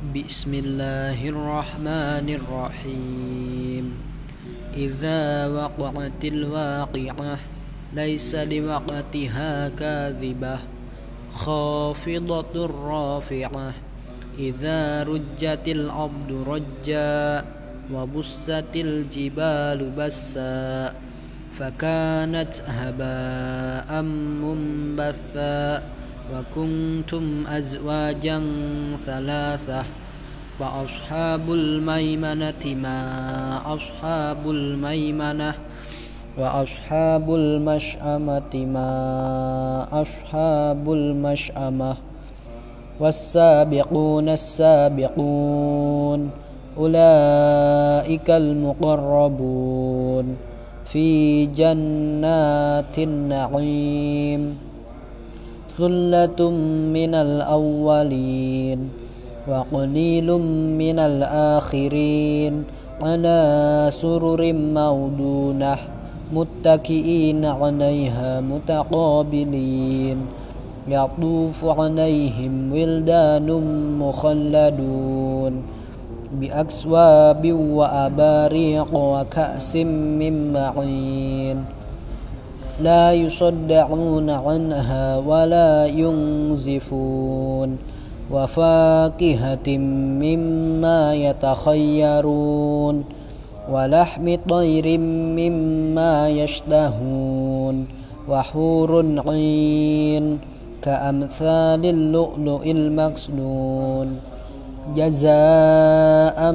بسم الله الرحمن الرحيم إذا وقعت الواقعة ليس لوقتها كاذبة خافضة رافعة إذا رجت الأرض رجا وبست الجبال بسا فكانت هباء منبثا وكنتم أزواجا ثلاثة وأصحاب الميمنة ما أصحاب الميمنة وأصحاب المشأمة ما أصحاب المشأمة والسابقون السابقون أولئك المقربون في جنات النعيم. ثلة من الأولين وقليل من الآخرين على سرر موضونة متكئين عليها متقابلين يطوف عليهم ولدان مخلدون بأكسواب وأباريق وكأس من معين لا يصدعون عنها ولا ينزفون وفاكهة مما يتخيرون ولحم طير مما يشتهون وحور عين كأمثال اللؤلؤ المكسنون جزاء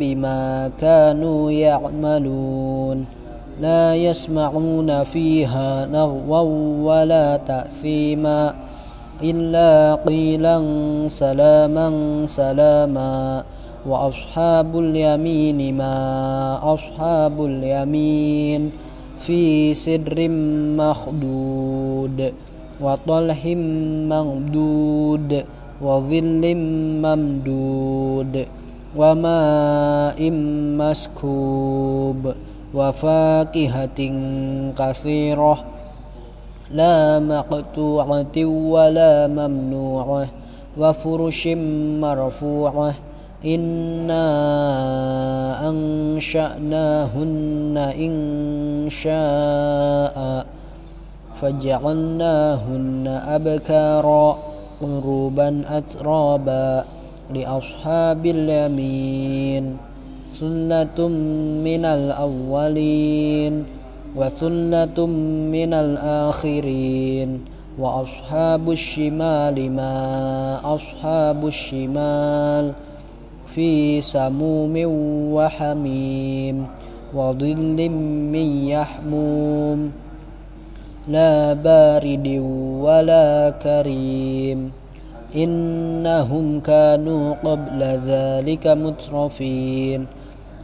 بما كانوا يعملون لا يسمعون فيها لغوا ولا تأثيما إلا قيلا سلاما سلاما وأصحاب اليمين ما أصحاب اليمين في سر مخدود وطلح ممدود وظل ممدود وماء مسكوب وفاكهة كثيرة لا مقطوعة ولا ممنوعة وفرش مرفوعة إنا أنشأناهن إن شاء فجعلناهن أبكارا قروبا أترابا لأصحاب اليمين. ثلة من الأولين وثلة من الآخرين وأصحاب الشمال ما أصحاب الشمال في سموم وحميم وظل من يحموم لا بارد ولا كريم إنهم كانوا قبل ذلك مترفين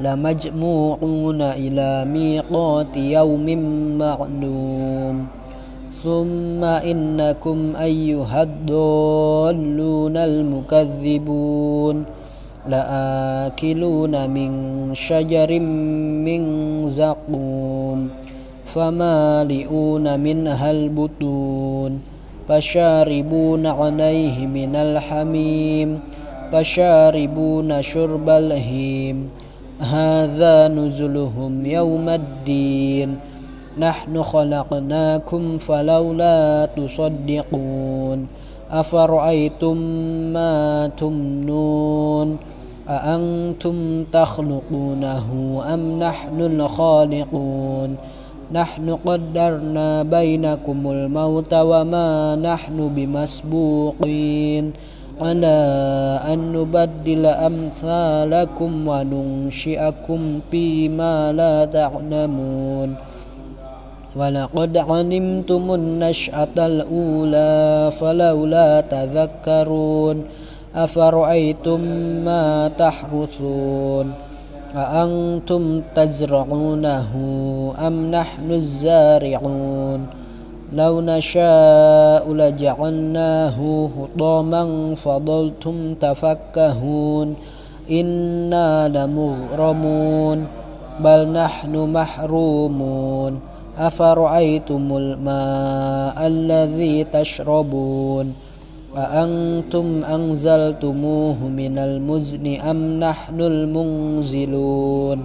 لمجموعون إلى ميقات يوم معلوم. ثم إنكم أيها الضالون المكذبون. لآكلون من شجر من زقوم. فمالئون منها البطون. فشاربون عليه من الحميم. فشاربون شرب الهيم. هذا نزلهم يوم الدين. نحن خلقناكم فلولا تصدقون. أفرأيتم ما تمنون؟ أأنتم تخلقونه أم نحن الخالقون؟ نحن قدرنا بينكم الموت وما نحن بمسبوقين. على أن نبدل أمثالكم وننشئكم فيما لا تعلمون. ولقد علمتم النشأة الأولى فلولا تذكرون. أفرأيتم ما تحرثون؟ أأنتم تزرعونه أم نحن الزارعون؟ لو نشاء لجعلناه حطاما فظلتم تفكهون إنا لمغرمون بل نحن محرومون أفرأيتم الماء الذي تشربون أأنتم أنزلتموه من المزن أم نحن المنزلون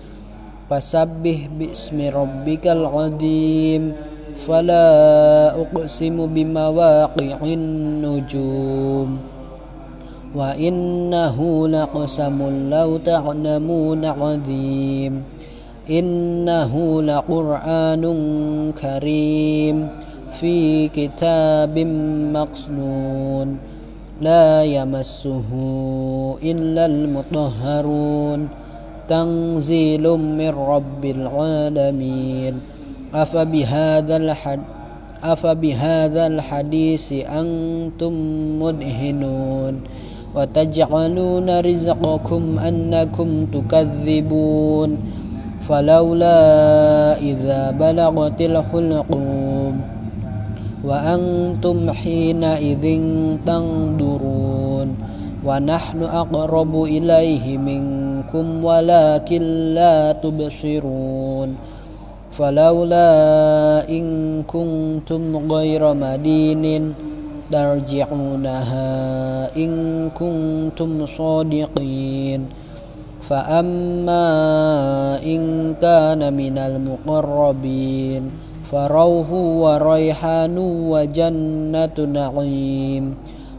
فسبح باسم ربك العظيم فلا أقسم بمواقع النجوم وإنه لقسم لو تعلمون عظيم إنه لقرآن كريم في كتاب مقصنون لا يمسه إلا المطهرون تنزيل من رب العالمين. أفبهذا الحد أفبهذا الحديث أنتم مدهنون. وتجعلون رزقكم أنكم تكذبون. فلولا إذا بلغت الحلقوم. وأنتم حينئذ تنظرون. ونحن أقرب إليه منكم. ولكن لا تبصرون فلولا إن كنتم غير مدين ترجعونها إن كنتم صادقين فأما إن كان من المقربين فروح وريحان وجنة نعيم